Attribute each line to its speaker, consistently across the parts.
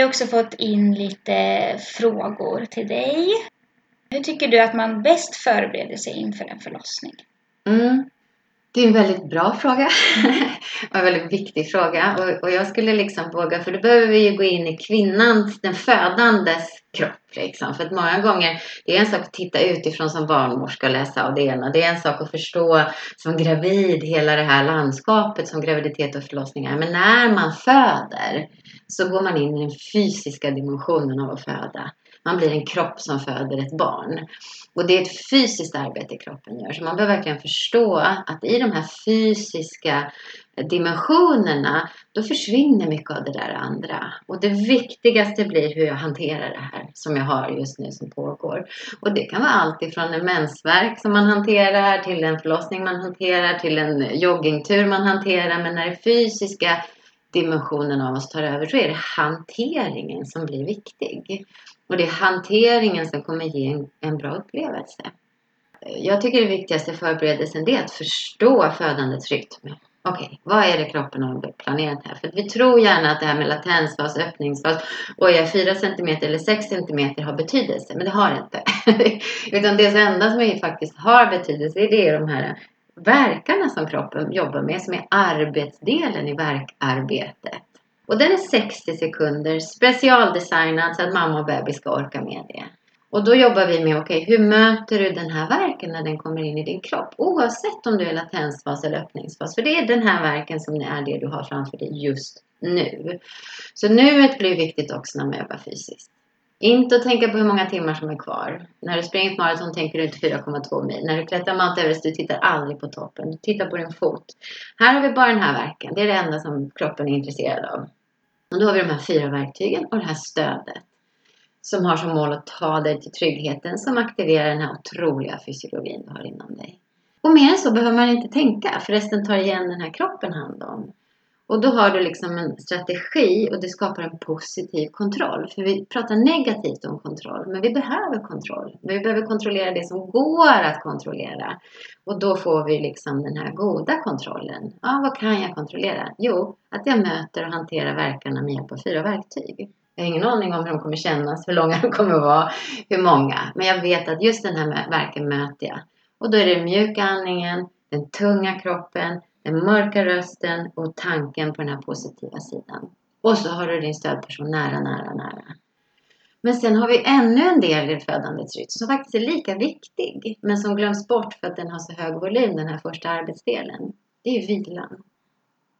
Speaker 1: vi också fått in lite frågor till dig. Hur tycker du att man bäst förbereder sig inför en förlossning?
Speaker 2: Mm. Det är en väldigt bra fråga och en väldigt viktig fråga. Och, och, jag skulle liksom våga, för då behöver vi ju gå in i kvinnans, den födandes kropp. Liksom. För att många gånger, det är en sak att titta utifrån som barnmorska och läsa av det ena. Det är en sak att förstå som gravid hela det här landskapet som graviditet och förlossning är. Men när man föder så går man in i den fysiska dimensionen av att föda. Man blir en kropp som föder ett barn. Och det är ett fysiskt arbete kroppen gör. Så man behöver verkligen förstå att i de här fysiska dimensionerna då försvinner mycket av det där andra. Och det viktigaste blir hur jag hanterar det här som jag har just nu som pågår. Och det kan vara allt ifrån en mensvärk som man hanterar till en förlossning man hanterar till en joggingtur man hanterar. Men när det fysiska dimensionen av oss tar över så är det hanteringen som blir viktig. Och det är hanteringen som kommer ge en, en bra upplevelse. Jag tycker det viktigaste förberedelsen är att förstå födandets rytm. Okej, okay, vad är det kroppen har planerat här? För vi tror gärna att det här med latensfas, öppningsfas och är 4 cm eller 6 cm har betydelse, men det har det inte. Utan det enda som faktiskt har betydelse det är de här verkarna som kroppen jobbar med som är arbetsdelen i verkarbetet. Och den är 60 sekunder specialdesignad så att mamma och bebis ska orka med det. Och då jobbar vi med, okej, okay, hur möter du den här verken när den kommer in i din kropp? Oavsett om du är latensfas eller öppningsfas. För det är den här verken som är det du har framför dig just nu. Så nuet blir viktigt också när man jobbar fysiskt. Inte att tänka på hur många timmar som är kvar. När du springer ett maraton tänker du inte 4,2 mil. När du klättrar Mount Everest, du tittar aldrig på toppen. Du tittar på din fot. Här har vi bara den här verken. Det är det enda som kroppen är intresserad av. Och då har vi de här fyra verktygen och det här stödet. Som har som mål att ta dig till tryggheten som aktiverar den här otroliga fysiologin du har inom dig. Och mer än så behöver man inte tänka för resten tar igen den här kroppen hand om. Och då har du liksom en strategi och det skapar en positiv kontroll. För vi pratar negativt om kontroll, men vi behöver kontroll. Vi behöver kontrollera det som går att kontrollera. Och då får vi liksom den här goda kontrollen. Ja, vad kan jag kontrollera? Jo, att jag möter och hanterar verkarna med hjälp av fyra verktyg. Jag har ingen aning om hur de kommer kännas, hur långa de kommer vara, hur många. Men jag vet att just den här verken möter jag. Och då är det den mjuka andningen, den tunga kroppen, den mörka rösten och tanken på den här positiva sidan. Och så har du din stödperson nära, nära, nära. Men sen har vi ännu en del i födandets rytm som faktiskt är lika viktig men som glöms bort för att den har så hög volym, den här första arbetsdelen. Det är ju vilan.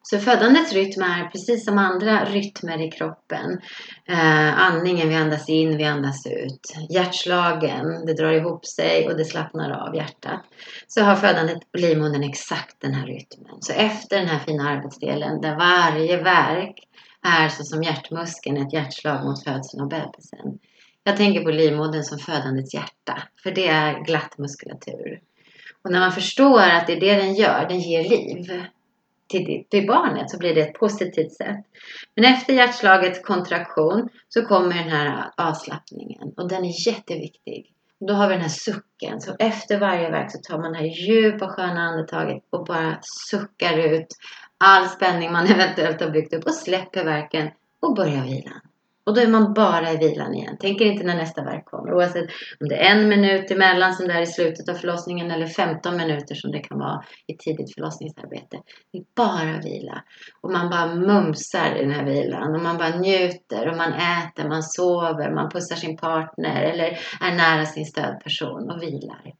Speaker 2: Så födandets rytm är precis som andra rytmer i kroppen. Eh, andningen, vi andas in, vi andas ut. Hjärtslagen, det drar ihop sig och det slappnar av hjärtat. Så har födandet och livmodern exakt den här rytmen. Så efter den här fina arbetsdelen där varje verk är så som hjärtmuskeln, ett hjärtslag mot födseln av bebisen. Jag tänker på livmodern som födandets hjärta, för det är glatt muskulatur. Och när man förstår att det är det den gör, den ger liv till, till barnet så blir det ett positivt sätt. Men efter hjärtslagets kontraktion så kommer den här avslappningen och den är jätteviktig. Då har vi den här sucken. Så efter varje verk så tar man det här djupa sköna andetaget och bara suckar ut all spänning man eventuellt har byggt upp och släpper verken och börjar vila. Och då är man bara i vilan igen. Tänker inte när nästa verk kommer. Oavsett om det är en minut emellan som det är i slutet av förlossningen eller 15 minuter som det kan vara i tidigt förlossningsarbete. Det är bara vila. Och man bara mumsar i den här vilan. Och man bara njuter. Och man äter, man sover, man pussar sin partner eller är nära sin stödperson och vilar.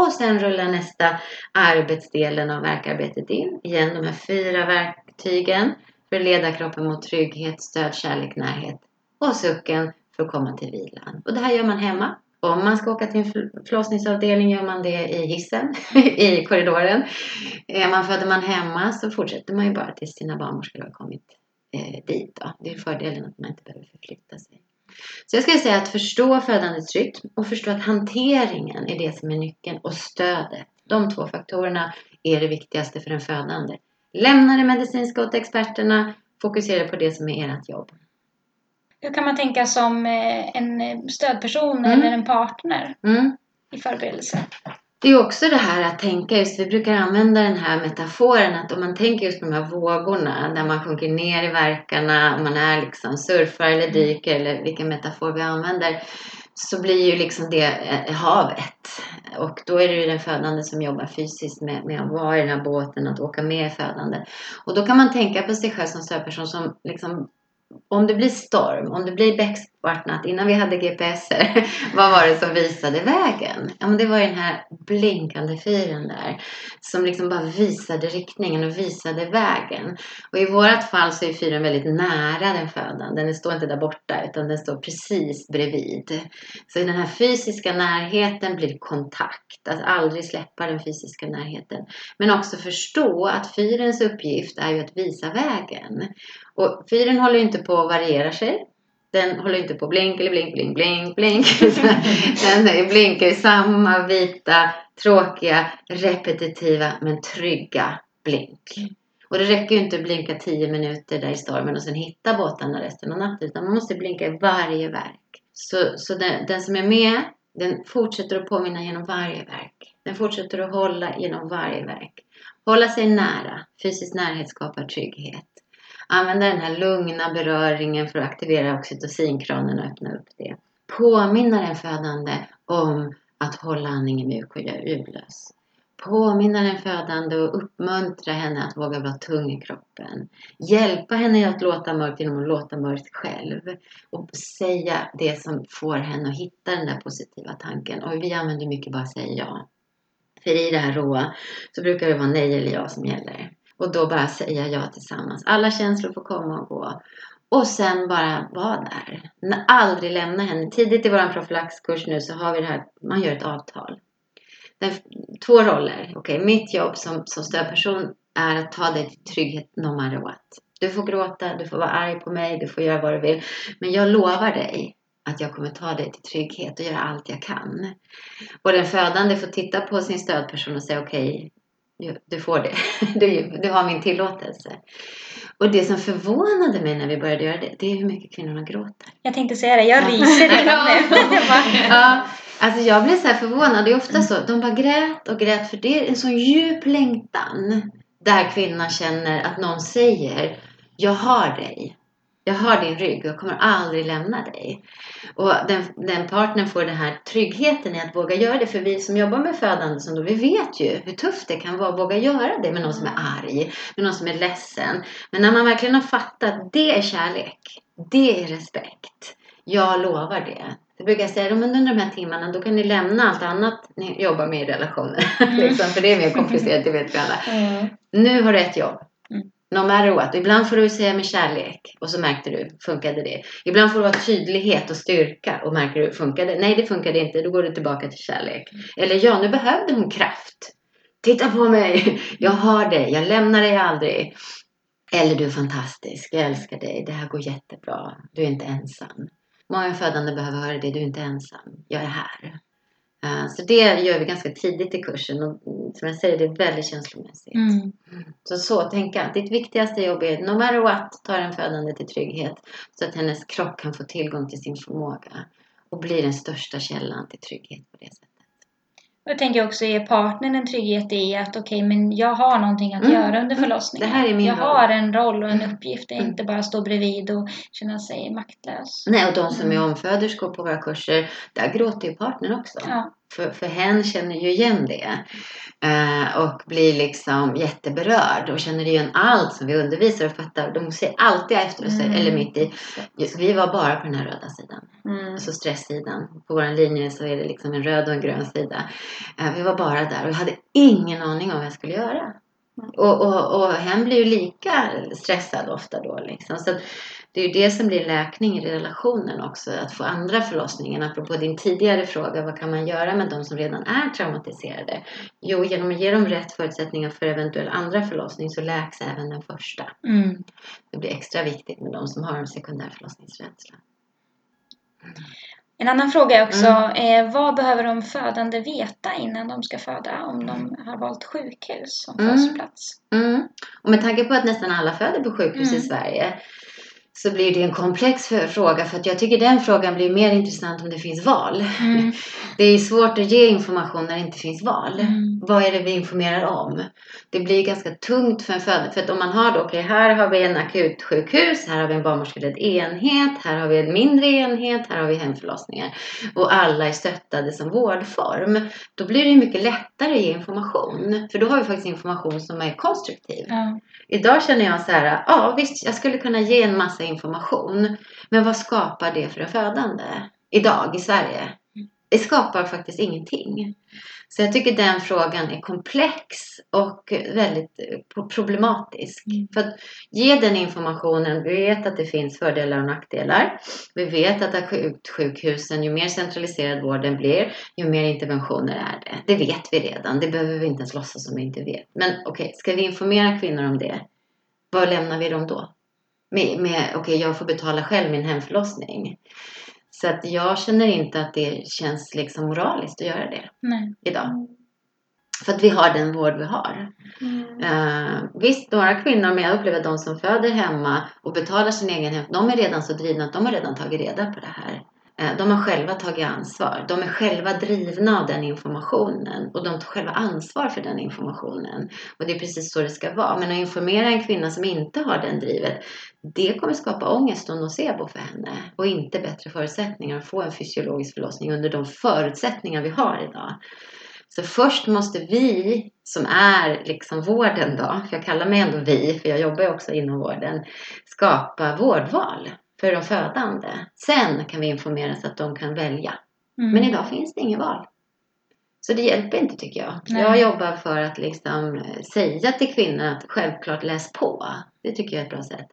Speaker 2: Och sen rullar nästa arbetsdelen av verkarbetet in. Igen de här fyra verktygen för att leda kroppen mot trygghet, stöd, kärlek, närhet och sucken för att komma till vilan. Och det här gör man hemma. Om man ska åka till en förlossningsavdelning gör man det i hissen, i korridoren. Är man, föder man hemma så fortsätter man ju bara tills sina barnmorskor har kommit eh, dit. Då. Det är fördelen att man inte behöver förflytta sig. Så jag skulle säga att förstå födandets rytm och förstå att hanteringen är det som är nyckeln och stödet. De två faktorerna är det viktigaste för en födande. Lämna det medicinska åt experterna, fokusera på det som är ert jobb.
Speaker 1: Hur kan man tänka som eh, en stödperson mm. eller en partner mm. i förberedelse?
Speaker 2: det är också det här att tänka just, vi brukar använda den här metaforen att om man tänker just på de här vågorna där man sjunker ner i verkarna, man är liksom surfar eller dyker eller vilken metafor vi använder så blir ju liksom det eh, havet. Och då är det ju den födande som jobbar fysiskt med, med att vara i den här båten, att åka med i födande. Och då kan man tänka på sig själv som stödperson som liksom om det blir storm, om det blir becksvartnat, innan vi hade GPSer, vad var det som visade vägen? Ja, men det var den här blinkande fyren där som liksom bara visade riktningen och visade vägen. Och i vårt fall så är fyren väldigt nära den födande. Den står inte där borta utan den står precis bredvid. Så i den här fysiska närheten blir kontakt, att aldrig släppa den fysiska närheten. Men också förstå att fyrens uppgift är ju att visa vägen. Och fyren håller inte på att variera sig. Den håller inte på blink eller blink, blink, blink, blink. den blinkar i samma vita, tråkiga, repetitiva men trygga blink. Och det räcker ju inte att blinka tio minuter där i stormen och sen hitta båtarna resten av natten. Utan man måste blinka i varje verk. Så, så den, den som är med, den fortsätter att påminna genom varje verk. Den fortsätter att hålla genom varje verk. Hålla sig nära. Fysisk närhet skapar trygghet använda den här lugna beröringen för att aktivera oxytocinkranen och öppna upp det. Påminna den födande om att hålla andningen mjuk och göra ljudlös. Påminna den födande och uppmuntra henne att våga vara tung i kroppen. Hjälpa henne att låta mörkt genom att låta mörkt själv. Och säga det som får henne att hitta den där positiva tanken. Och vi använder mycket bara säga ja. För i det här råa så brukar det vara nej eller ja som gäller. Och då bara säga ja tillsammans. Alla känslor får komma och gå. Och sen bara vara där. Aldrig lämna henne. Tidigt i vår profylaxkurs nu så har vi det här, man gör ett avtal. Två roller. Okay. Mitt jobb som, som stödperson är att ta dig till trygghet no matter what. Du får gråta, du får vara arg på mig, du får göra vad du vill. Men jag lovar dig att jag kommer ta dig till trygghet och göra allt jag kan. Och den födande får titta på sin stödperson och säga okej, okay, du får det. Du, du har min tillåtelse. Och det som förvånade mig när vi började göra det, det är hur mycket kvinnorna gråter.
Speaker 1: Jag tänkte säga det, jag ryser redan nu.
Speaker 2: ja, alltså jag blev så här förvånad. Det är ofta så. De bara grät och grät för det är en sån djup längtan. Där kvinnan känner att någon säger Jag har dig. Jag har din rygg och jag kommer aldrig lämna dig. Och den, den partnern får den här tryggheten i att våga göra det. För vi som jobbar med födande, som då, vi vet ju hur tufft det kan vara att våga göra det med någon som är arg, med någon som är ledsen. Men när man verkligen har fattat att det är kärlek, det är respekt. Jag lovar det. Det brukar jag säga, men under de här timmarna då kan ni lämna allt annat ni jobbar med i relationen. Mm. liksom, för det är mer komplicerat, det vet vi alla. Mm. Nu har du ett jobb. No matter what. Ibland får du säga med kärlek och så märkte du, funkade det. Ibland får du vara tydlighet och styrka och märker du, funkade Nej, det funkade inte. Då går du tillbaka till kärlek. Mm. Eller ja, nu behövde hon kraft. Titta på mig! Jag har dig. Jag lämnar dig aldrig. Eller du är fantastisk. Jag älskar dig. Det här går jättebra. Du är inte ensam. Många födande behöver höra det. Du är inte ensam. Jag är här. Eh, så det gör vi ganska tidigt i kursen och som jag säger, det är väldigt känslomässigt. Mm. Så så tänka, ditt viktigaste jobb är no matter what, ta den födande till trygghet så att hennes kropp kan få tillgång till sin förmåga och bli den största källan till trygghet på det sättet.
Speaker 1: Jag tänker också ge partnern en trygghet i att okej, okay, men jag har någonting att mm. göra under förlossningen.
Speaker 2: Det här är min
Speaker 1: jag
Speaker 2: roll.
Speaker 1: har en roll och en mm. uppgift. Mm. Inte bara stå bredvid och känna sig maktlös.
Speaker 2: Nej, och de som är mm. omföderskor på våra kurser, där gråter ju partnern också. Ja. För, för hen känner ju igen det. Uh, och blir liksom jätteberörd och känner igen allt som vi undervisar och fattar. De säger alltid efter oss, mm. eller mitt i. Vi var bara på den här röda sidan. Mm. Alltså stresssidan. På vår linje så är det liksom en röd och en grön sida. Uh, vi var bara där och jag hade ingen aning om vad jag skulle göra. Mm. Och, och, och hen blir ju lika stressad ofta då. Liksom. Så det är ju det som blir läkning i relationen också. Att få andra förlossningen. Apropå din tidigare fråga, vad kan man göra med de som redan är traumatiserade? Jo, genom att ge dem rätt förutsättningar för eventuell andra förlossning så läks även den första. Mm. Det blir extra viktigt med de som har en sekundär förlossningsrädsla.
Speaker 1: En annan fråga är också, mm. eh, vad behöver de födande veta innan de ska föda om de har valt sjukhus som mm. födsplats?
Speaker 2: Mm. Och med tanke på att nästan alla föder på sjukhus i mm. Sverige så blir det en komplex fråga för att jag tycker den frågan blir mer intressant om det finns val.
Speaker 1: Mm.
Speaker 2: Det är svårt att ge information när det inte finns val.
Speaker 1: Mm.
Speaker 2: Vad är det vi informerar om? Det blir ganska tungt för en födande. För att om man har då, okej här har vi en akutsjukhus, här har vi en barnmorskeledd enhet, här har vi en mindre enhet, här har vi hemförlossningar. Och alla är stöttade som vårdform. Då blir det mycket lättare att ge information. För då har vi faktiskt information som är konstruktiv.
Speaker 1: Ja.
Speaker 2: Idag känner jag så här, ja visst jag skulle kunna ge en massa information. Men vad skapar det för en födande? Idag i Sverige? Det skapar faktiskt ingenting. Så jag tycker den frågan är komplex och väldigt eh, problematisk.
Speaker 1: Mm.
Speaker 2: För att ge den informationen, vi vet att det finns fördelar och nackdelar. Vi vet att akutsjukhusen, ju mer centraliserad vården blir, ju mer interventioner är det. Det vet vi redan, det behöver vi inte ens låtsas som vi inte vet. Men okej, ska vi informera kvinnor om det? Vad lämnar vi dem då? Med, med okej, jag får betala själv min hemförlossning. Så att jag känner inte att det känns liksom moraliskt att göra det
Speaker 1: Nej.
Speaker 2: idag. För att vi har den vård vi har.
Speaker 1: Mm.
Speaker 2: Eh, visst, några kvinnor, men jag upplever de som föder hemma och betalar sin egen hem, de är redan så drivna att de har redan tagit reda på det här. Eh, de har själva tagit ansvar. De är själva drivna av den informationen och de tar själva ansvar för den informationen. Och det är precis så det ska vara. Men att informera en kvinna som inte har den drivet, det kommer skapa ångest och nocebo för henne och inte bättre förutsättningar att få en fysiologisk förlossning under de förutsättningar vi har idag. Så först måste vi som är liksom vården då, för jag kallar mig ändå vi, för jag jobbar ju också inom vården, skapa vårdval för de födande. Sen kan vi informera så att de kan välja.
Speaker 1: Mm.
Speaker 2: Men idag finns det inget val. Så det hjälper inte tycker jag.
Speaker 1: Nej.
Speaker 2: Jag jobbar för att liksom eh, säga till kvinnor att självklart läs på. Det tycker jag är ett bra sätt.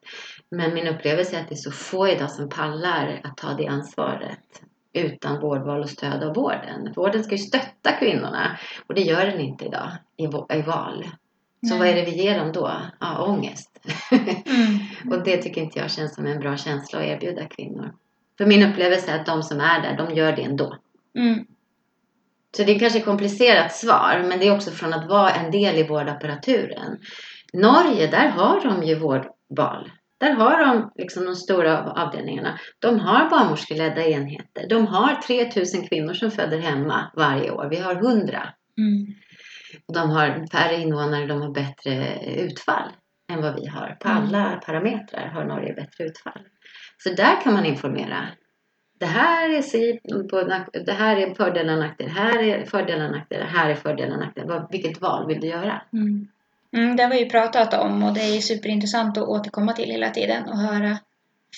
Speaker 2: Men min upplevelse är att det är så få idag som pallar att ta det ansvaret utan vårdval och stöd av vården. Vården ska ju stötta kvinnorna och det gör den inte idag i val. Så vad är det vi ger dem då? Ja, ångest.
Speaker 1: Mm.
Speaker 2: och det tycker inte jag känns som en bra känsla att erbjuda kvinnor. För min upplevelse är att de som är där, de gör det ändå.
Speaker 1: Mm.
Speaker 2: Så det är kanske ett komplicerat svar, men det är också från att vara en del i vårdapparaturen. Norge, där har de ju vårdval. Där har de liksom de stora avdelningarna. De har barnmorskeledda enheter. De har 3000 kvinnor som föder hemma varje år. Vi har 100.
Speaker 1: Mm.
Speaker 2: De har färre invånare, de har bättre utfall än vad vi har. På
Speaker 1: Mm.
Speaker 2: alla parametrar har Norge bättre utfall. Så där kan man informera. Det här är, si, på, nack- det här är fördelar och nackdelar. Här är fördelar och nackdelar. Här är fördelar och nackdelar. Vad- Vilket val vill du göra?
Speaker 1: Mm. Mm, det har vi ju pratat om och det är superintressant att återkomma till hela tiden och höra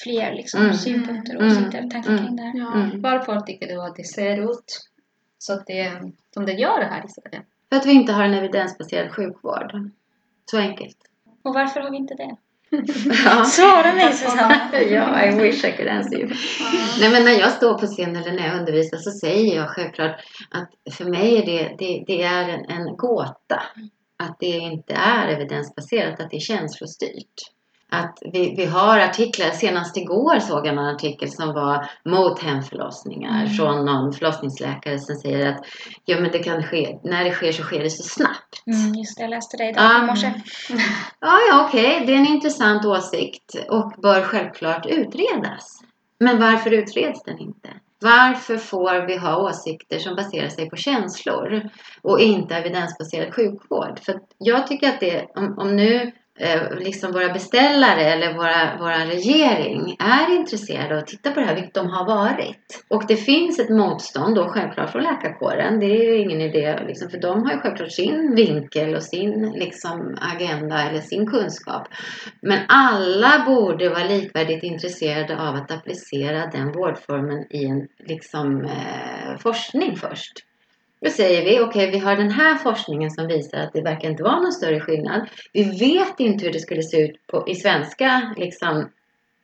Speaker 1: fler liksom,
Speaker 2: Mm.
Speaker 1: synpunkter,
Speaker 2: Mm.
Speaker 1: åsikter och tankar
Speaker 2: Mm.
Speaker 1: kring det här.
Speaker 3: Ja,
Speaker 2: Mm.
Speaker 3: Varför tycker du att det ser ut så att det, som det gör här i Sverige?
Speaker 2: För att vi inte har en evidensbaserad sjukvård. Så enkelt.
Speaker 1: Och varför har vi inte det?
Speaker 2: Ja.
Speaker 1: Svara mig Susanna!
Speaker 2: ja, I wish I could answer you. Nej, men när jag står på scen eller när jag undervisar så säger jag självklart att för mig är det, det, det är en, en gåta att det inte är evidensbaserat, att det är känslostyrt. Att vi, vi har artiklar, senast igår såg jag en artikel som var mot hemförlossningar
Speaker 1: Mm.
Speaker 2: från någon förlossningsläkare som säger att ja, men det kan ske, när det sker så sker det så snabbt.
Speaker 1: Mm, just det, jag läste det idag
Speaker 2: Ja.
Speaker 1: i morse.
Speaker 2: Ja, ja okej, det är en intressant åsikt och bör självklart utredas. Men varför utreds den inte? Varför får vi ha åsikter som baserar sig på känslor och inte evidensbaserad sjukvård? För jag tycker att det, om, om nu Eh, liksom våra beställare eller våra, våra regering är intresserade av att titta på det här, vilket de har varit. Och det finns ett motstånd då självklart från läkarkåren. Det är ju ingen idé, liksom, för de har ju självklart sin vinkel och sin liksom, agenda eller sin kunskap. Men alla borde vara likvärdigt intresserade av att applicera den vårdformen i en liksom, eh, forskning först. Då säger vi, okej vi har den här forskningen som visar att det verkar inte vara någon större skillnad. Vi vet inte hur det skulle se ut på, i svenska liksom,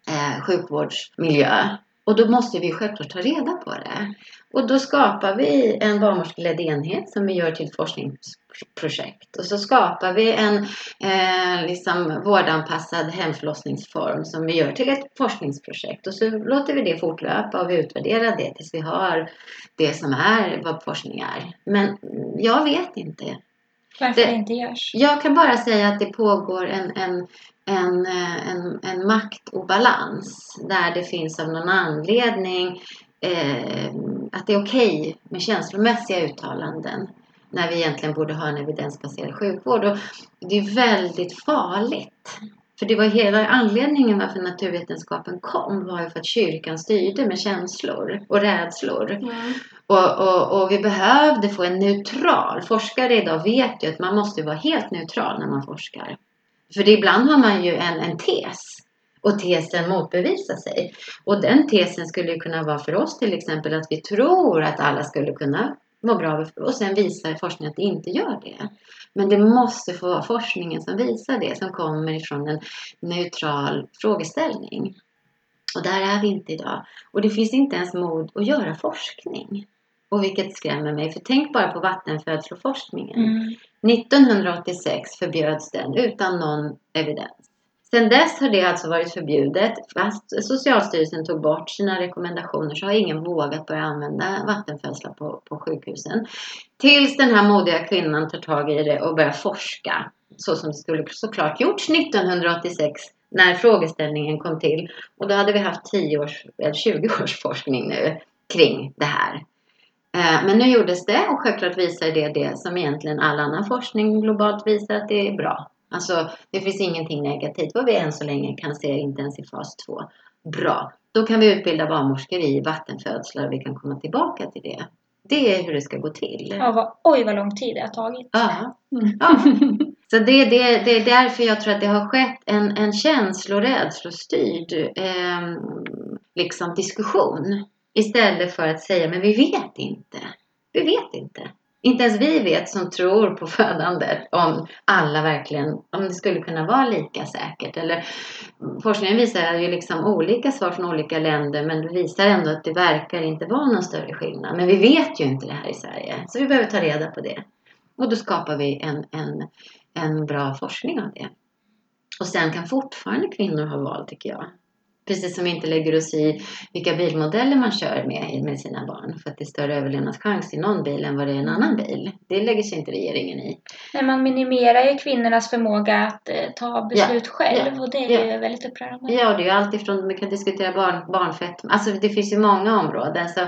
Speaker 2: eh, sjukvårdsmiljö. Och då måste vi självklart ta reda på det. Och då skapar vi en barnmorskeledd enhet som vi gör till ett forskningsprojekt. Och så skapar vi en eh, liksom vårdanpassad hemförlossningsform som vi gör till ett forskningsprojekt. Och så låter vi det fortlöpa och vi utvärderar det tills vi har det som är vad forskning är. Men jag vet inte.
Speaker 1: Varför
Speaker 2: Det-
Speaker 1: det inte görs.
Speaker 2: Jag kan bara säga att det pågår en, en en, eh, en, en maktobalans där det finns av någon anledning eh, att det är okej med känslomässiga uttalanden när vi egentligen borde ha en evidensbaserad sjukvård. Och det är väldigt farligt. För det var hela anledningen varför naturvetenskapen kom var ju för att kyrkan styrde med känslor och rädslor.
Speaker 3: Mm.
Speaker 2: Och, och, och vi behövde få en neutral. Forskare idag vet ju att man måste vara helt neutral när man forskar. För ibland har man ju en, en tes och tesen motbevisar sig. Och den tesen skulle kunna vara för oss till exempel att vi tror att alla skulle kunna må bra och sen visar forskningen att det inte gör det. Men det måste få vara forskningen som visar det, som kommer ifrån en neutral frågeställning. Och där är vi inte idag. Och det finns inte ens mod att göra forskning. Och vilket skrämmer mig, för tänk bara på vattenfödsloforskningen.
Speaker 1: Mm.
Speaker 2: 1986 förbjöds den utan någon evidens. Sedan dess har det alltså varit förbjudet. Fast Socialstyrelsen tog bort sina rekommendationer så har ingen vågat börja använda vattenfödslar på, på sjukhusen. Tills den här modiga kvinnan tar tag i det och börjar forska. Så som det skulle såklart gjorts 1986 när frågeställningen kom till. Och då hade vi haft 10 års, eller 20 års forskning nu kring det här. Eh, men nu gjordes det och självklart visar det det som egentligen all annan forskning globalt visar att det är bra. Alltså det finns ingenting negativt vad vi än så länge kan se inte ens i fas 2. Bra, då kan vi utbilda barnmorskor i vattenfödslar och vi kan komma tillbaka till det. Det är hur det ska gå till.
Speaker 1: Ja, vad, oj vad lång tid det har tagit.
Speaker 2: Ja.
Speaker 3: Mm.
Speaker 2: ja. Så det, det, det är därför jag tror att det har skett en, en känslorädslostyrd eh, liksom diskussion. Istället för att säga, men vi vet inte. Vi vet inte. Inte ens vi vet som tror på födandet om alla verkligen, om det skulle kunna vara lika säkert. Eller, forskningen visar ju liksom olika svar från olika länder men det visar ändå att det verkar inte vara någon större skillnad. Men vi vet ju inte det här i Sverige så vi behöver ta reda på det. Och då skapar vi en, en, en bra forskning av det. Och sen kan fortfarande kvinnor ha val tycker jag. Precis som vi inte lägger oss i vilka bilmodeller man kör med, med sina barn. För att det är större överlevnadschans i någon bil än vad det är i en annan bil. Det lägger sig inte regeringen i.
Speaker 1: Nej, man minimerar ju kvinnornas förmåga att eh, ta beslut själv
Speaker 2: ja,
Speaker 1: och det är
Speaker 2: ja.
Speaker 1: ju väldigt upprörande.
Speaker 2: Ja, det är ju allt ifrån, vi kan diskutera barn, barnfett. Alltså det finns ju många områden. Så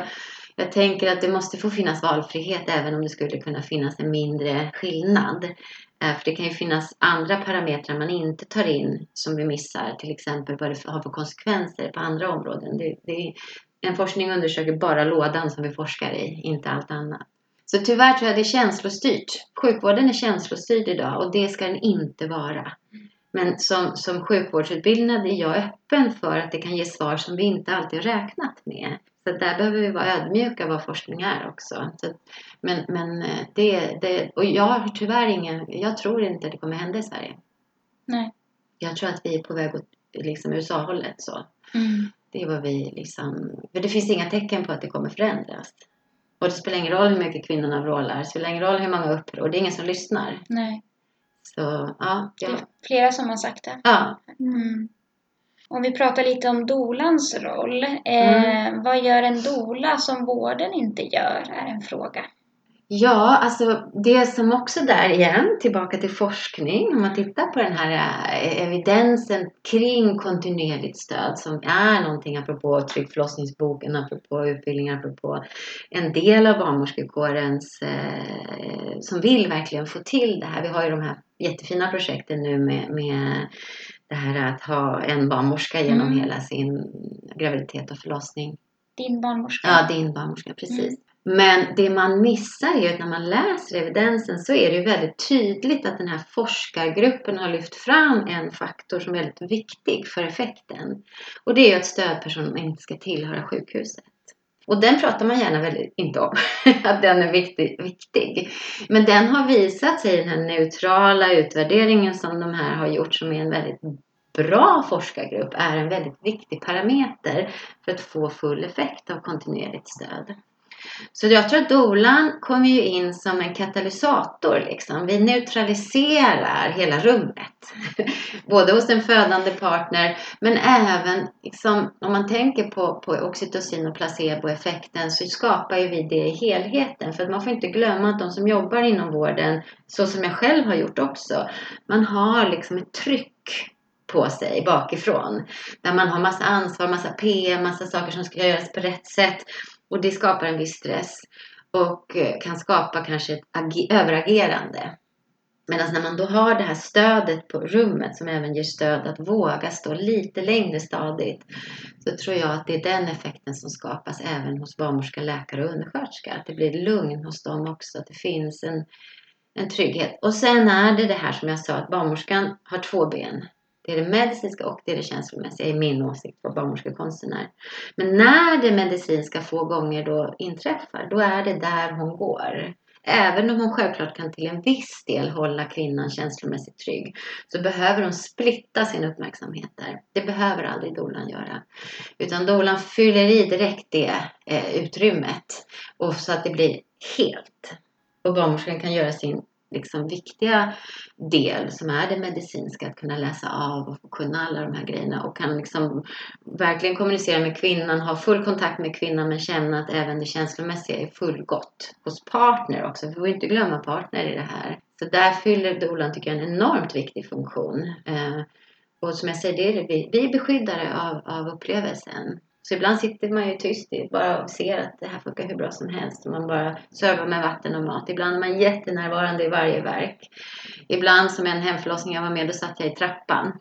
Speaker 2: jag tänker att det måste få finnas valfrihet även om det skulle kunna finnas en mindre skillnad. Eh, för det kan ju finnas andra parametrar man inte tar in som vi missar. Till exempel vad det har för konsekvenser på andra områden. Det, det, en forskning undersöker bara lådan som vi forskar i, inte allt annat. Så tyvärr tror jag det är känslostyrt. Sjukvården är känslostyrd idag och det ska den inte vara. Men som, som sjukvårdsutbildad är jag öppen för att det kan ge svar som vi inte alltid har räknat med. Så där behöver vi vara ödmjuka vad forskning är också. Så, att- men men eh, det, det, och jag har tyvärr ingen, jag tror inte det kommer hända i Sverige.
Speaker 1: Nej.
Speaker 2: Jag tror att vi är på väg åt liksom USA-hållet så.
Speaker 1: Mm.
Speaker 2: Det är vad vi liksom, för det finns inga tecken på att det kommer förändras. Och det spelar ingen roll hur mycket kvinnorna vrålar, det spelar ingen roll hur många uppror, det är ingen som lyssnar.
Speaker 1: Nej.
Speaker 2: Så ja,
Speaker 1: Det
Speaker 2: ja.
Speaker 1: är flera som har sagt det.
Speaker 2: ja.
Speaker 1: Mm. Om vi pratar lite om dolans roll. Eh, Vad gör en dola som vården inte gör? Är en fråga.
Speaker 2: Ja, alltså det som också där igen, tillbaka till forskning, om man tittar på den här eh, evidensen kring kontinuerligt stöd som är någonting apropå Trygg förlossningsboken, apropå utbildningar, apropå en del av barnmorskekårens eh, som vill verkligen få till det här. Vi har ju de här jättefina projekten nu med, med det här att ha en barnmorska genom
Speaker 1: Mm.
Speaker 2: hela sin graviditet och förlossning.
Speaker 1: Din barnmorska.
Speaker 2: Ja, din barnmorska, precis. Men det man missar är ju att när man läser evidensen så är det ju väldigt tydligt att den här forskargruppen har lyft fram en faktor som är väldigt viktig för effekten. Och det är ju att stödpersonen inte ska tillhöra sjukhuset. Och den pratar man gärna väldigt inte om, att den är viktig, viktig. Men den har visat sig i den här neutrala utvärderingen som de här har gjort som är en väldigt bra forskargrupp är en väldigt viktig parameter för att få full effekt av kontinuerligt stöd. Så jag tror att dolan kommer ju in som en katalysator. Liksom. Vi neutraliserar hela rummet. Både hos en födande partner men även liksom, om man tänker på, på oxytocin och placeboeffekten så skapar ju vi det i helheten. För att man får inte glömma att de som jobbar inom vården, så som jag själv har gjort också, man har liksom ett tryck på sig bakifrån. Där man har massa ansvar, massa PM, massa saker som ska göras på rätt sätt. Och det skapar en viss stress. Och eh, kan skapa kanske ett överagerande. Medan när man då har det här stödet på rummet som även ger stöd att våga stå lite längre stadigt. Så tror jag att det är den effekten som skapas även hos barnmorska, läkare och undersköterska. Att det blir lugn hos dem också. Att det finns en, en trygghet. Och sen är det det här som jag sa att barnmorskan har två ben. Det är det medicinska och det är det känslomässiga i min åsikt vad barnmorskekonsten är. Men när det medicinska få gånger då inträffar, då är det där hon går. Även om hon självklart kan till en viss del hålla kvinnan känslomässigt trygg så behöver hon splitta sin uppmärksamhet där. Det behöver aldrig dolan göra. Utan dolan fyller i direkt det eh, utrymmet och så att det blir helt. Och barnmorskan kan göra sin liksom viktiga del som är det medicinska, att kunna läsa av och kunna alla de här grejerna och kan liksom verkligen kommunicera med kvinnan, ha full kontakt med kvinnan men känna att även det känslomässiga är fullgott hos partner också. Vi får inte glömma partner i det här. Så där fyller dolan, tycker jag, en enormt viktig funktion. Eh, och som jag säger, det är det, vi, vi är beskyddare av, av upplevelsen. Så ibland sitter man ju tyst bara och ser att det här funkar hur bra som helst. Man bara servar med vatten och mat. Ibland är man jättenärvarande i varje verk. Ibland som en hemförlossning jag var med, då satt jag i trappan.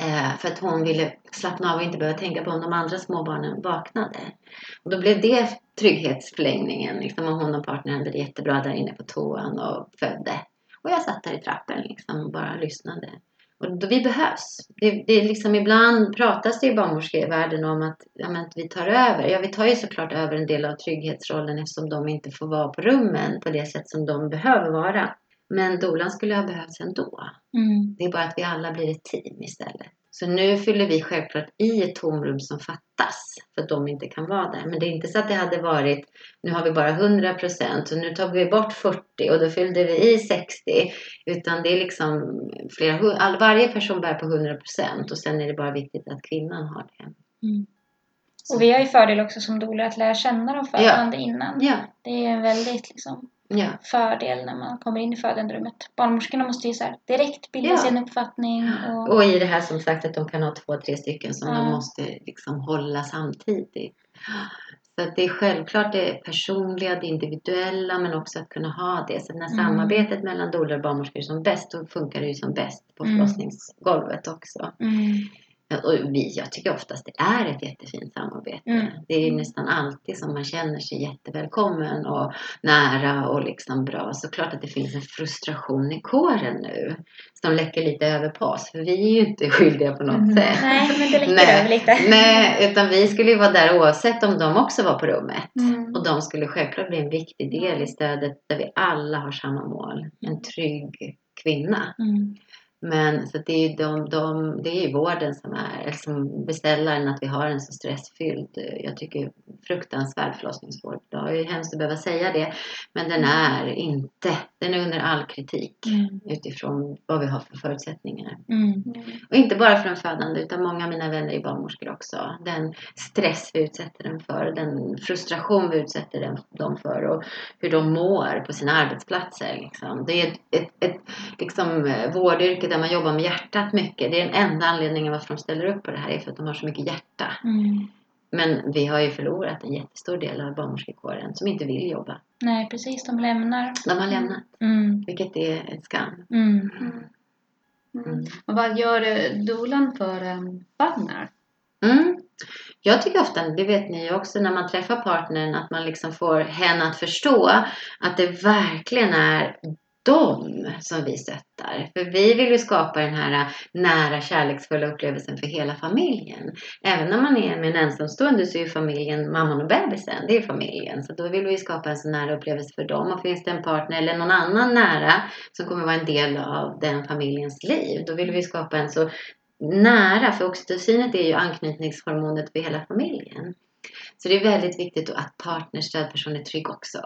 Speaker 2: Eh, för att hon ville slappna av och inte behöva tänka på om de andra småbarnen vaknade. Och då blev det trygghetsförlängningen. Liksom, och hon och partnern hade det jättebra där inne på toan och födde. Och jag satt där i trappen liksom, och bara lyssnade. Och då, vi behövs. Det, det är liksom, ibland pratas det i barnmorskevärlden om att, ja, men att vi tar över. Ja, vi tar ju såklart över en del av trygghetsrollen eftersom de inte får vara på rummen på det sätt som de behöver vara. Men dolan skulle ha behövts ändå.
Speaker 1: Mm.
Speaker 2: Det är bara att vi alla blir ett team istället. Så nu fyller vi självklart i ett tomrum som fattas för att de inte kan vara där. Men det är inte så att det hade varit, nu har vi bara 100 procent och nu tar vi bort 40 och då fyllde vi i 60. Utan det är liksom flera, all, varje person bär på 100 procent och sen är det bara viktigt att kvinnan har det.
Speaker 1: Mm. Och vi har ju fördel också som doula att lära känna de födande innan.
Speaker 2: Ja,
Speaker 1: Det är en väldigt liksom,
Speaker 2: ja,
Speaker 1: fördel när man kommer in i födanderummet. Barnmorskorna måste ju så direkt bilda
Speaker 2: Ja.
Speaker 1: sig en uppfattning. Och,
Speaker 2: och i det här som sagt att de kan ha två, tre stycken som de måste liksom hålla samtidigt. Så att det är självklart det personliga, det individuella men också att kunna ha det. Så när
Speaker 1: Mm.
Speaker 2: samarbetet mellan doula och barnmorskor är som bäst, då funkar det ju som bäst på
Speaker 1: Mm.
Speaker 2: förlossningsgolvet också.
Speaker 1: mm,
Speaker 2: Och vi, jag tycker oftast det är ett jättefint samarbete.
Speaker 1: Mm.
Speaker 2: Det är nästan alltid som man känner sig jättevälkommen och nära och liksom bra. Såklart att det finns en frustration i kåren nu som läcker lite över på oss. För vi är ju inte skyldiga på något
Speaker 1: mm.
Speaker 2: sätt.
Speaker 1: Nej, men det läcker
Speaker 2: Nej.
Speaker 1: över lite.
Speaker 2: Nej, utan vi skulle ju vara där oavsett om de också var på rummet.
Speaker 1: Mm.
Speaker 2: Och de skulle självklart bli en viktig del i stödet där vi alla har samma mål. En trygg kvinna.
Speaker 1: Mm.
Speaker 2: Men så det är de, de, det är ju vården som är, som beställaren att vi har en så stressfylld, eh, jag tycker fruktansvärd förlossningsvård. Det är ju hemskt att behöva säga det. Men den är inte, den är under all kritik
Speaker 1: Mm.
Speaker 2: utifrån vad vi har för förutsättningar.
Speaker 1: Mm.
Speaker 2: Och inte bara för den födande utan många av mina vänner är barnmorskor också. Den stress vi utsätter dem för, den frustration vi utsätter dem- dem för och hur de mår på sina arbetsplatser. Liksom. Det är ett, ett, ett liksom, eh, vårdyrke där man jobbar med hjärtat mycket. Det är den enda anledningen varför de ställer upp på det här är för att de har så mycket hjärta.
Speaker 1: Mm.
Speaker 2: Men vi har ju förlorat en jättestor del av barnmorskekåren som inte vill jobba.
Speaker 1: Nej, precis. De lämnar.
Speaker 2: De har lämnat,
Speaker 1: Mm.
Speaker 2: vilket är ett skam.
Speaker 1: Mm.
Speaker 3: Mm.
Speaker 2: Mm.
Speaker 3: Och vad gör eh, dolan för um, partner?
Speaker 2: Mm. Jag tycker ofta, det vet ni ju också, när man träffar partnern att man liksom får henne att förstå att det verkligen är dem som vi stöttar. För vi vill ju skapa den här nära kärleksfulla upplevelsen för hela familjen. Även när man är med en ensamstående så är ju familjen mamman och bebisen, det är familjen. Så då vill vi skapa en så nära upplevelse för dem. Och finns det en partner eller någon annan nära som kommer vara en del av den familjens liv, då vill vi skapa en så nära, för oxytocinet är ju anknytningshormonet för hela familjen. Så det är väldigt viktigt att partner, stödperson är trygg också.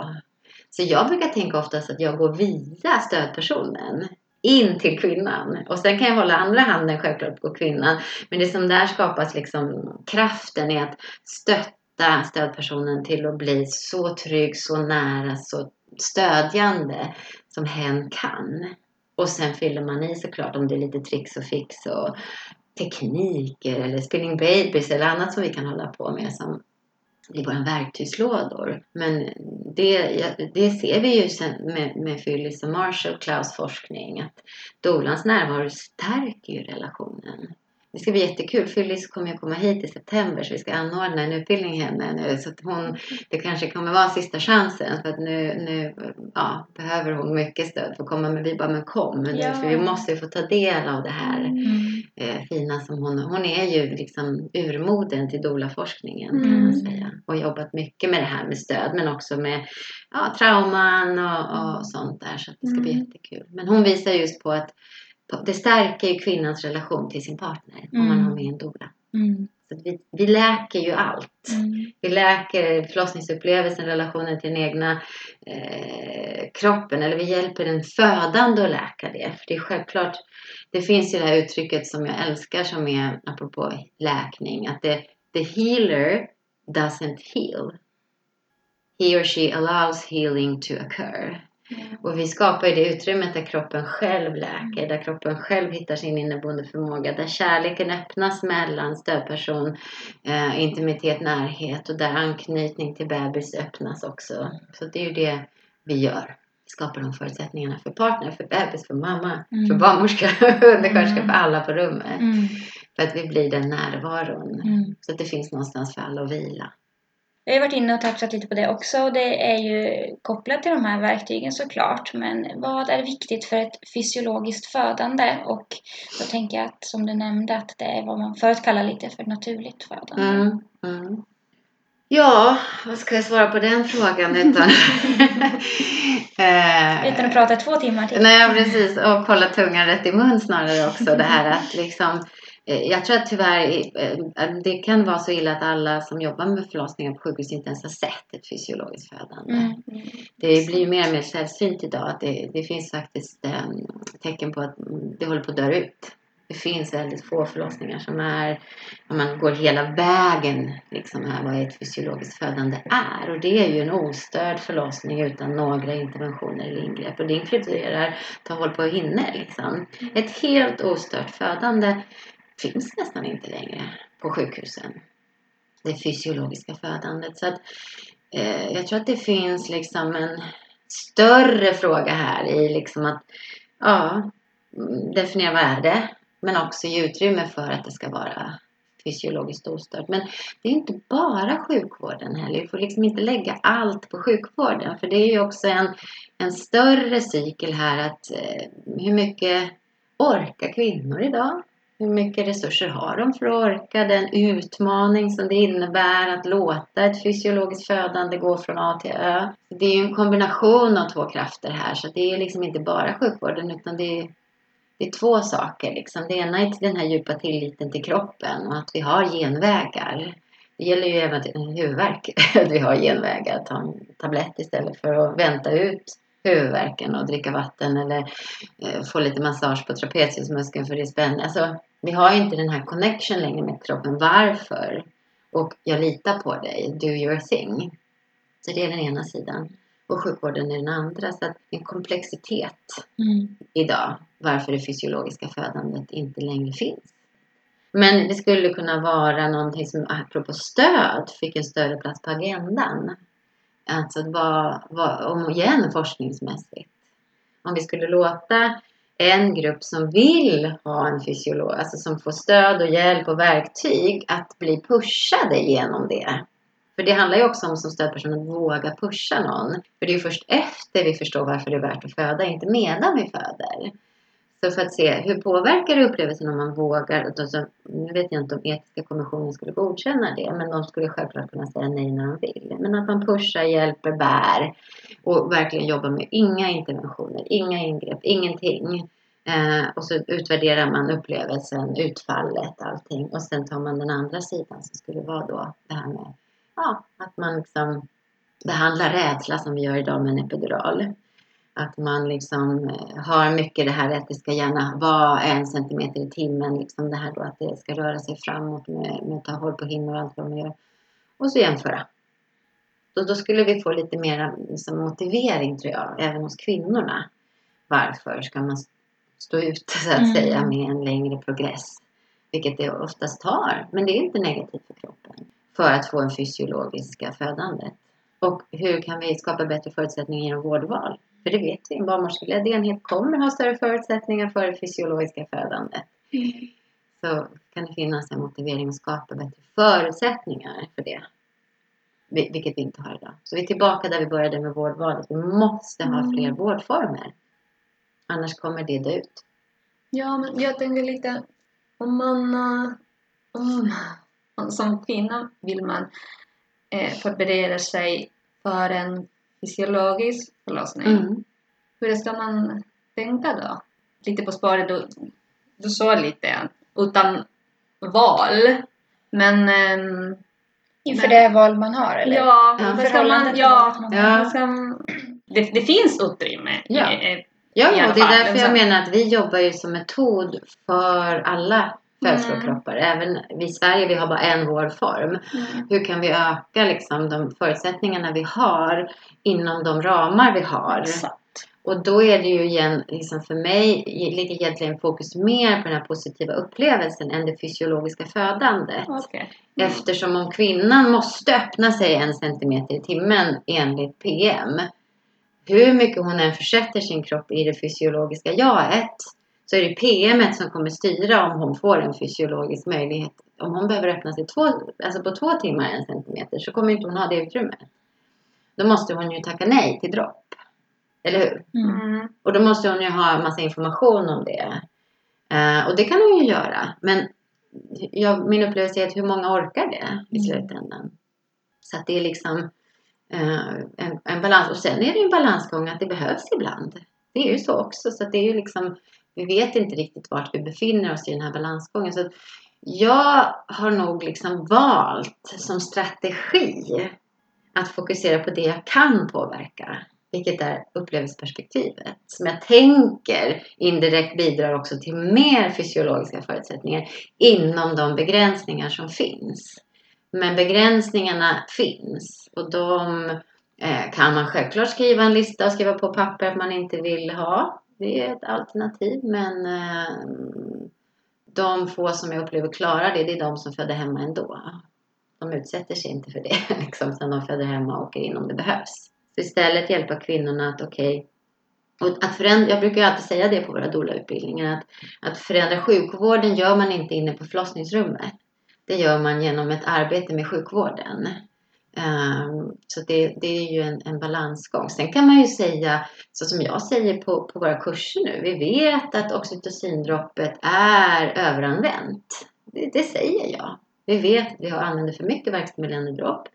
Speaker 2: Så jag brukar tänka oftast att jag går via stödpersonen in till kvinnan. Och sen kan jag hålla andra handen självklart på kvinnan. Men det som där skapas liksom kraften är att stötta stödpersonen till att bli så trygg, så nära, så stödjande som hen kan. Och sen fyller man i såklart om det är lite tricks och fix och tekniker eller spinning babies eller annat som vi kan hålla på med som i våra verktygslådor. Men det, det ser vi ju sen med, med Phyllis och Marshall Klaus forskning att dolans närvaro stärker ju relationen. Det ska bli jättekul. Phyllis kommer ju komma hit i september så vi ska anordna en utbildning henne nu. Så att hon, det kanske kommer vara sista chansen för att nu, nu ja, behöver hon mycket stöd för att komma. Men vi bara, men kom nu
Speaker 1: Ja.
Speaker 2: för vi måste ju få ta del av det här
Speaker 1: Mm.
Speaker 2: eh, fina som hon Hon är ju liksom urmoden till doula-forskningen kan
Speaker 1: Mm.
Speaker 2: man säga. Och jobbat mycket med det här med stöd men också med ja, trauman och, och sånt där. Så att det ska bli
Speaker 1: Mm.
Speaker 2: jättekul. Men hon visar just på att det stärker ju kvinnans relation till sin partner om man
Speaker 1: Mm.
Speaker 2: har med en doula.
Speaker 1: Mm.
Speaker 2: Så vi, vi läker ju allt.
Speaker 1: Mm.
Speaker 2: Vi läker förlossningsupplevelsen, relationen till den egna eh, kroppen. Eller vi hjälper den födande att läka det. För det är självklart, det finns ju det här uttrycket som jag älskar som är apropå läkning. Att det, the healer doesn't heal. He or she allows healing to occur. Och vi skapar ju det utrymmet där kroppen själv läker, där kroppen själv hittar sin inneboende förmåga, där kärleken öppnas mellan stödperson, eh, intimitet, närhet och där anknytning till bebis öppnas också. Så det är ju det vi gör. Vi skapar de förutsättningarna för partner, för bebis, för mamma,
Speaker 1: Mm.
Speaker 2: för barnmorska, undersköterska, för alla på rummet.
Speaker 1: Mm.
Speaker 2: För att vi blir den närvaron.
Speaker 1: Mm.
Speaker 2: Så att det finns någonstans för alla att vila.
Speaker 1: Jag har varit inne och touchat lite på det också och det är ju kopplat till de här verktygen såklart. Men vad är viktigt för ett fysiologiskt födande? Och då tänker jag att som du nämnde att det är vad man förut kallade lite för naturligt födande.
Speaker 2: Mm, mm. Ja, vad ska jag svara på den frågan utan... Eh,
Speaker 1: Utan att prata två timmar till.
Speaker 2: Nej, precis. Och hålla tungan rätt i mun snarare också. Det här att liksom... eh, Jag tror att tyvärr eh, det kan vara så illa att alla som jobbar med förlossningar på sjukhus inte ens har sett ett fysiologiskt födande.
Speaker 1: Mm.
Speaker 2: Det blir mer och mer sällsynt idag. Att det, det finns faktiskt eh, tecken på att det håller på att dö ut. Det finns väldigt få förlossningar som är, om man går hela vägen, liksom här, vad ett fysiologiskt födande är. Och det är ju en ostörd förlossning utan några interventioner eller ingrepp. Och det inkluderar ta håll på hinner liksom. Ett helt ostört födande finns nästan inte längre på sjukhusen. Det fysiologiska födandet. Så att, eh, jag tror att det finns liksom en större fråga här i liksom att ja, definiera vad är det? Men också ge utrymme för att det ska vara fysiologiskt ostört. Men det är inte bara sjukvården heller. Vi får liksom inte lägga allt på sjukvården. För det är ju också en, en större cykel här att eh, hur mycket orkar kvinnor idag? Hur mycket resurser har de för att orka den utmaning som det innebär att låta ett fysiologiskt födande gå från A till Ö? Det är ju en kombination av två krafter här så det är liksom inte bara sjukvården utan det är, det är två saker. Liksom. Det ena är den här djupa tilliten till kroppen och att vi har genvägar. Det gäller ju även huvudvärk, att vi har genvägar. att Ta en tablett istället för att vänta ut huvudvärken och dricka vatten eller eh, få lite massage på trapeziusmuskeln för det är spännande. Alltså, vi har inte den här connection längre med kroppen. Varför? Och jag litar på dig. Do your thing. Så det är den ena sidan. Och sjukvården är den andra. Så att en komplexitet
Speaker 1: Mm.
Speaker 2: idag varför det fysiologiska födandet inte längre finns. Men det skulle kunna vara någonting som apropå stöd fick en större plats på agendan. Alltså att vara, vara om igen forskningsmässigt. Om vi skulle låta en grupp som vill ha en fysiolog, alltså som får stöd och hjälp och verktyg att bli pushade genom det. För det handlar ju också om som stödperson att våga pusha någon. För det är ju först efter vi förstår varför det är värt att föda, inte medan vi föder. Så för att se hur påverkar det upplevelsen om man vågar. och så- Nu vet jag inte om etiska kommissionen skulle godkänna det, men de skulle självklart kunna säga nej när de vill. Men att man pushar, hjälper, bär och verkligen jobbar med inga interventioner, inga ingrepp, ingenting. Eh, och så utvärderar man upplevelsen, utfallet, allting. Och sen tar man den andra sidan som skulle vara då det här med ja, att man liksom behandlar rädsla som vi gör idag med en epidural. Att man liksom eh, har mycket det här att det ska gärna vara en centimeter i timmen. Liksom det här då att det ska röra sig framåt med, med att ta håll på hinnor och allt vad man gör. Och så jämföra. Då, då skulle vi få lite mer liksom, motivering tror jag, även hos kvinnorna. Varför ska man stå ut så att
Speaker 1: Mm.
Speaker 2: säga med en längre progress. Vilket det oftast tar. Men det är inte negativt för kroppen. För att få en fysiologiska födandet. Och hur kan vi skapa bättre förutsättningar genom vårdval? För det vet vi, en barnmorskeledd enhet kommer ha större förutsättningar för det fysiologiska födandet. Så kan det finnas en motivering att skapa bättre förutsättningar för det. Vi- Vilket vi inte har idag. Så vi är tillbaka där vi började med vårdvalet. Vi måste ha
Speaker 3: Mm.
Speaker 2: fler vårdformer. Annars kommer det dö ut.
Speaker 3: Ja, men jag tänker lite om man eh, om, om, som kvinna vill man eh, förbereda sig för en fysiologisk förlossning.
Speaker 2: Mm.
Speaker 3: Hur ska man tänka då? Lite på spåret, du, du sa lite utan val. Men ehm,
Speaker 1: Inför
Speaker 3: Men-
Speaker 1: det val man har eller?
Speaker 3: ja,
Speaker 2: Ja.
Speaker 1: Förhållande
Speaker 3: man, ja,
Speaker 1: man
Speaker 2: Ja.
Speaker 3: ska, det, det finns utrymme.
Speaker 2: Ja. Ja,
Speaker 3: I
Speaker 2: ja, det är därför jag
Speaker 3: sen-
Speaker 2: menar att vi jobbar ju som metod för alla födslokroppar. Även vi i Sverige, vi har bara en vårdform.
Speaker 3: Mm.
Speaker 2: Hur kan vi öka liksom, de förutsättningarna vi har inom de ramar vi har?
Speaker 1: Exakt.
Speaker 2: Och då är det ju igen, liksom för mig, ligger egentligen fokus mer på den här positiva upplevelsen än det fysiologiska födandet.
Speaker 3: Okej.
Speaker 2: Eftersom om kvinnan måste öppna sig en centimeter i timmen enligt PM. Hur mycket hon än försätter sin kropp i det fysiologiska jaet så är det PM som kommer styra om hon får en fysiologisk möjlighet. Om hon behöver öppna sig två, alltså på två timmar en centimeter så kommer inte hon ha det utrymmet. Då måste hon ju tacka nej till dropp. Eller hur?
Speaker 1: Mm.
Speaker 2: Och då måste hon ju ha massa information om det. Eh, och det kan hon ju göra. Men jag, min upplevelse är att hur många orkar det i
Speaker 1: Mm.
Speaker 2: slutändan? Så att det är liksom eh, en, en balans. Och sen är det ju en balansgång att det behövs ibland. Det är ju så också. Så att det är ju liksom, vi vet inte riktigt vart vi befinner oss i den här balansgången. Så jag har nog liksom valt som strategi att fokusera på det jag kan påverka. Vilket är upplevelseperspektivet. Som jag tänker indirekt bidrar också till mer fysiologiska förutsättningar inom de begränsningar som finns. Men begränsningarna finns och de eh, kan man självklart skriva en lista och skriva på papper att man inte vill ha. Det är ett alternativ men eh, de få som jag upplever klarar det, det är de som föder hemma ändå. De utsätter sig inte för det, liksom, utan de föder hemma och åker in om det behövs. Så istället hjälpa kvinnorna att okej, och att förändra, jag brukar ju alltid säga det på våra doula-utbildningar, att, att förändra sjukvården gör man inte inne på förlossningsrummet. Det gör man genom ett arbete med sjukvården. Ehm, så det, det är ju en, en balansgång. Sen kan man ju säga, så som jag säger på, på våra kurser nu, vi vet att oxytocindroppet är överanvänt. Det, det säger jag. Vi vet att vi har använder för mycket verkstimulerande dropp.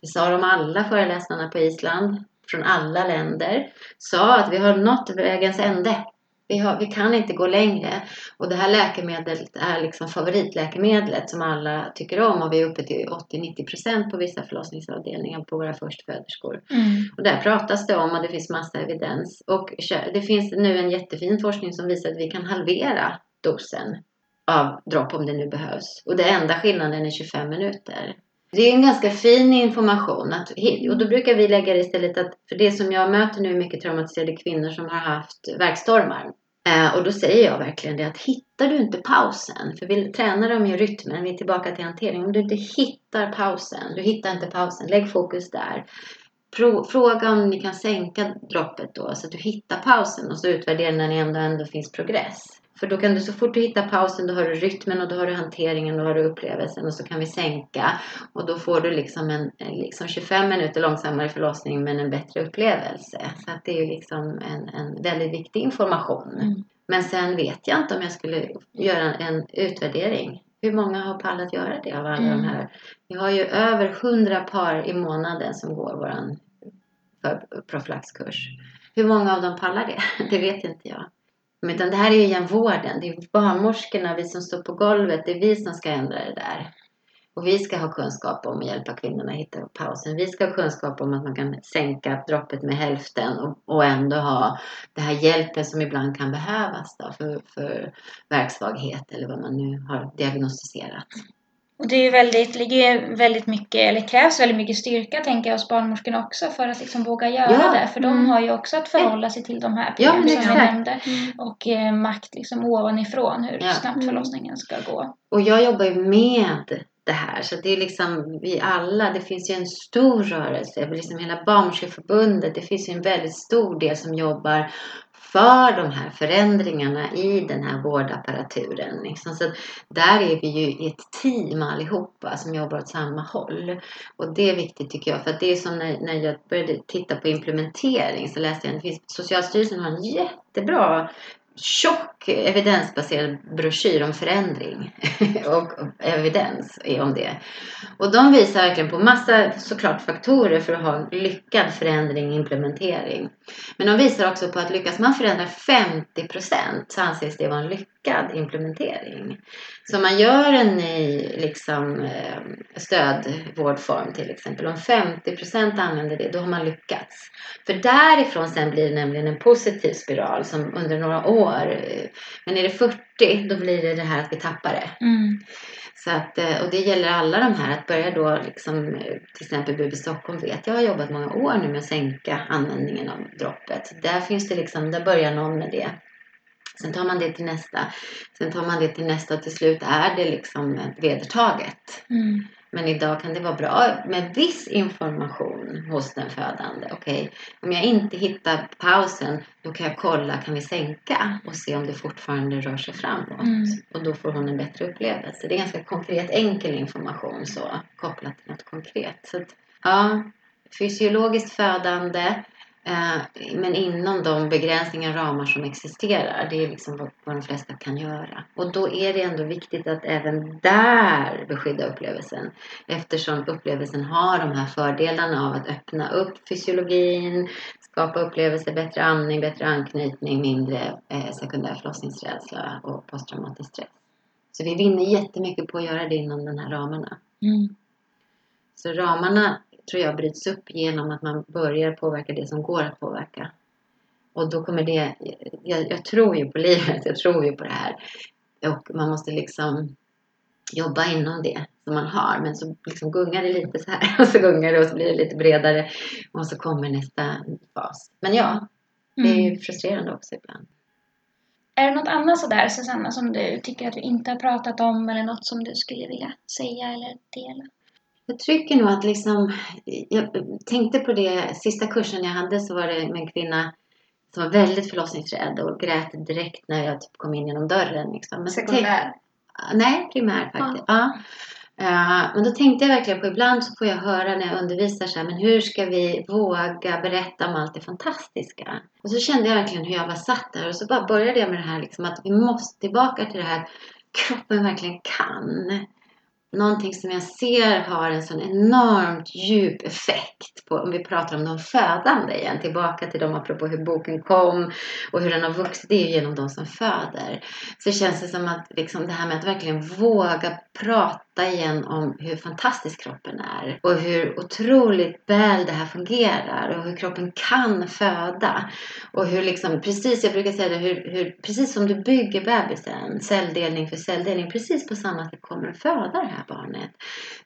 Speaker 2: Det sa de alla föreläsarna på Island från alla länder. Sa att vi har nått vägens ände. Vi, har, vi kan inte gå längre. Och det här läkemedlet är liksom favoritläkemedlet som alla tycker om. Och vi är uppe till 80-90% på vissa förlossningsavdelningar på våra förstföderskor.
Speaker 1: Mm.
Speaker 2: Och där pratas det om och det finns massa evidens. Och det finns nu en jättefin forskning som visar att vi kan halvera dosen av dropp om det nu behövs. Och det enda skillnaden är 25 minuter. Det är en ganska fin information. Att, och då brukar vi lägga det istället att, för det som jag möter nu är mycket traumatiserade kvinnor som har haft verkstormar. Eh, och då säger jag verkligen det att hittar du inte pausen, för vi tränar dem i rytmen, vi är tillbaka till hantering. Om du inte hittar pausen, du hittar inte pausen, lägg fokus där. Fråga om ni kan sänka droppet då så att du hittar pausen och så utvärdera när det ändå, ändå finns progress. För då kan du så fort du hittar pausen då har du rytmen och då har du hanteringen och då har du upplevelsen och så kan vi sänka och då får du liksom en, liksom 25 minuter långsammare förlossning men en bättre upplevelse. Så att det är ju liksom en, en väldigt viktig information.
Speaker 1: Mm.
Speaker 2: Men sen vet jag inte om jag skulle göra en utvärdering. Hur många har pallat göra det av alla
Speaker 1: Mm.
Speaker 2: de här? Vi har ju över 100 par i månaden som går för profylaxkurs. Hur många av dem pallar det? Det vet inte jag. Men utan det här är ju igen vården. Det är barnmorskorna, vi som står på golvet. Det är vi som ska ändra det där. Och vi ska ha kunskap om att hjälpa kvinnorna att hitta pausen. Vi ska ha kunskap om att man kan sänka droppet med hälften och, och ändå ha den här hjälpen som ibland kan behövas då för, för verksvaghet eller vad man nu har diagnostiserat.
Speaker 1: Och det är väldigt, ligger väldigt mycket, eller krävs väldigt mycket styrka tänker jag hos barnmorskorna också för att liksom våga göra
Speaker 2: Ja.
Speaker 1: det. För de
Speaker 3: Mm.
Speaker 1: har ju också att förhålla sig till de här
Speaker 2: Ja,
Speaker 1: problemen
Speaker 2: men
Speaker 1: som
Speaker 2: exakt.
Speaker 1: nämnde.
Speaker 3: Mm.
Speaker 1: Och eh, makt liksom ovanifrån hur
Speaker 2: Ja.
Speaker 1: snabbt
Speaker 3: Mm.
Speaker 1: förlossningen ska gå.
Speaker 2: Och jag jobbar ju med det här. Så det är liksom vi alla, det finns ju en stor rörelse, liksom hela Barnmorskeförbundet, det finns ju en väldigt stor del som jobbar för de här förändringarna i den här vårdapparaturen. Liksom. Så där är vi ju i ett team allihopa som jobbar åt samma håll. Och det är viktigt tycker jag, för att det är som när, när jag började titta på implementering så läste jag att Socialstyrelsen har en jättebra tjock evidensbaserad broschyr om förändring och evidens om det. Och de visar verkligen på massa såklart faktorer för att ha en lyckad förändring och implementering. Men de visar också på att lyckas man förändra 50 så anses det vara en lycka lyckad implementering. Så man gör en ny liksom, eh, stödvårdform till exempel, om 50% använder det, då har man lyckats. För därifrån sen blir det nämligen en positiv spiral som under några år, eh, men är det 40 då blir det det här att vi tappar det.
Speaker 1: Mm.
Speaker 2: Så att, eh, och det gäller alla de här att börja då liksom, till exempel BB Stockholm vet jag har jobbat många år nu med att sänka användningen av droppet. Där finns det liksom, där börjar någon med det. Sen tar man det till nästa. Sen tar man det till nästa och till slut är det liksom vedertaget.
Speaker 1: Mm.
Speaker 2: Men idag kan det vara bra med viss information hos den födande. Okej, om jag inte hittar pausen, då kan jag kolla, kan vi sänka och se om det fortfarande rör sig framåt.
Speaker 1: Mm.
Speaker 2: Och då får hon en bättre upplevelse. Det är ganska konkret, enkel information så, kopplat till något konkret. Så att, ja, fysiologiskt födande, men inom de begränsningar och ramar som existerar. Det är liksom vad, vad de flesta kan göra. Och då är det ändå viktigt att även där beskydda upplevelsen. Eftersom upplevelsen har de här fördelarna av att öppna upp fysiologin, skapa upplevelser, bättre andning, bättre anknytning, mindre eh, sekundär förlossningsrädsla och posttraumatisk stress. Så vi vinner jättemycket på att göra det inom de här ramarna.
Speaker 1: Mm.
Speaker 2: Så ramarna tror jag bryts upp genom att man börjar påverka det som går att påverka. Och då kommer det, jag, jag tror ju på livet, jag tror ju på det här. Och man måste liksom jobba inom det som man har. Men så liksom gungar det lite så här och så gungar det och så blir det lite bredare. Och så kommer nästa fas. Men ja, det är
Speaker 1: Mm.
Speaker 2: ju frustrerande också ibland.
Speaker 1: Är det något annat sådär Susanna som du tycker att vi inte har pratat om eller något som du skulle vilja säga eller dela?
Speaker 2: Jag tycker nog att liksom, jag tänkte på det, sista kursen jag hade så var det med en kvinna som var väldigt förlossningsrädd och grät direkt när jag typ kom in genom dörren. Liksom. Men
Speaker 3: Sekundär.
Speaker 2: Nej, primär faktiskt. Ja. Eh, men då tänkte jag verkligen på, ibland så får jag höra när jag undervisar så här, men hur ska vi våga berätta om allt det fantastiska? Och så kände jag verkligen hur jag var satt där och så bara började jag med det här liksom att vi måste tillbaka till det här kroppen verkligen kan. Någonting som jag ser har en sån enormt djup effekt på, om vi pratar om de födande igen, tillbaka till dem apropå hur boken kom och hur den har vuxit, det är ju genom de som föder. Så känns det som att liksom det här med att verkligen våga prata igen om hur fantastisk kroppen är och hur otroligt väl det här fungerar och hur kroppen kan föda. Och hur liksom, precis, jag brukar säga det, hur, hur, precis som du bygger bebisen, celldelning för celldelning, precis på samma sätt kommer att föda det här barnet.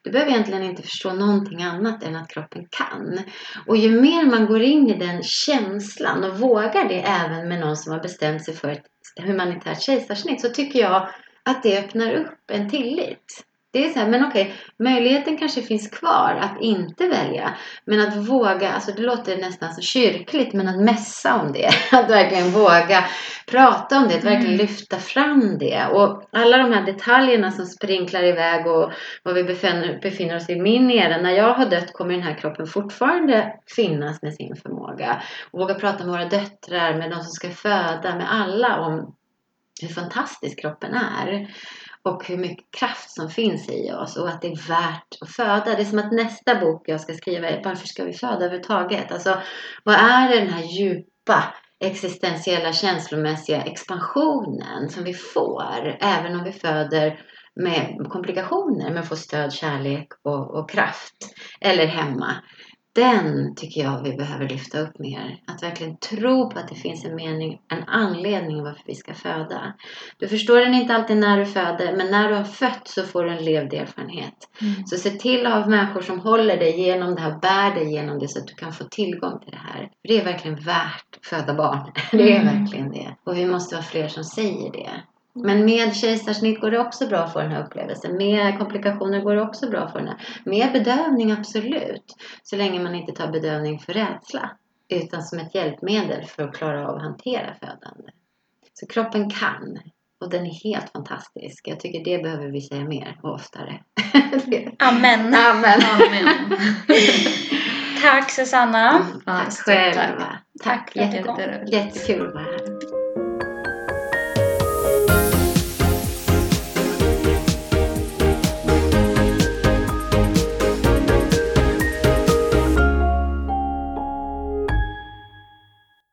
Speaker 2: Du behöver egentligen inte förstå någonting annat än att kroppen kan. Och ju mer man går in i den känslan och vågar det även med någon som har bestämt sig för ett humanitärt kejsarsnitt så tycker jag att det öppnar upp en tillit. Det är så här, men okej, möjligheten kanske finns kvar att inte välja. Men att våga, alltså det låter nästan så kyrkligt, men att mässa om det. Att verkligen våga prata om det, att verkligen
Speaker 1: Mm.
Speaker 2: lyfta fram det. Och alla de här detaljerna som sprinklar iväg och var vi befinner, befinner oss i min era. När jag har dött kommer den här kroppen fortfarande finnas med sin förmåga. Och våga prata med våra döttrar, med de som ska föda, med alla om hur fantastisk kroppen är och hur mycket kraft som finns i oss och att det är värt att föda. Det är som att nästa bok jag ska skriva är varför ska vi föda överhuvudtaget? Alltså, vad är det den här djupa existentiella känslomässiga expansionen som vi får även om vi föder med komplikationer men får stöd, kärlek och, och kraft eller hemma. Den tycker jag vi behöver lyfta upp mer. Att verkligen tro på att det finns en mening, en anledning varför vi ska föda. Du förstår den inte alltid när du föder, men när du har fött så får du en levd erfarenhet.
Speaker 1: Mm.
Speaker 2: Så se till att ha människor som håller dig genom det här, bär dig genom det så att du kan få tillgång till det här. För det är verkligen värt att föda barn. Det är
Speaker 1: Mm.
Speaker 2: verkligen det. Och vi måste vara fler som säger det. Men med kejsarsnitt går det också bra att få den här upplevelsen. Med komplikationer går det också bra att få den här. Med bedövning, absolut. Så länge man inte tar bedövning för rädsla. Utan som ett hjälpmedel för att klara av att hantera födande. Så kroppen kan. Och den är helt fantastisk. Jag tycker det behöver vi säga mer och oftare.
Speaker 1: Amen.
Speaker 2: Amen.
Speaker 3: Amen.
Speaker 1: Tack Susanna.
Speaker 2: Tack
Speaker 3: stort tack.
Speaker 2: själva.
Speaker 1: Tack kom.
Speaker 2: Jätte- Jättekul att vara här.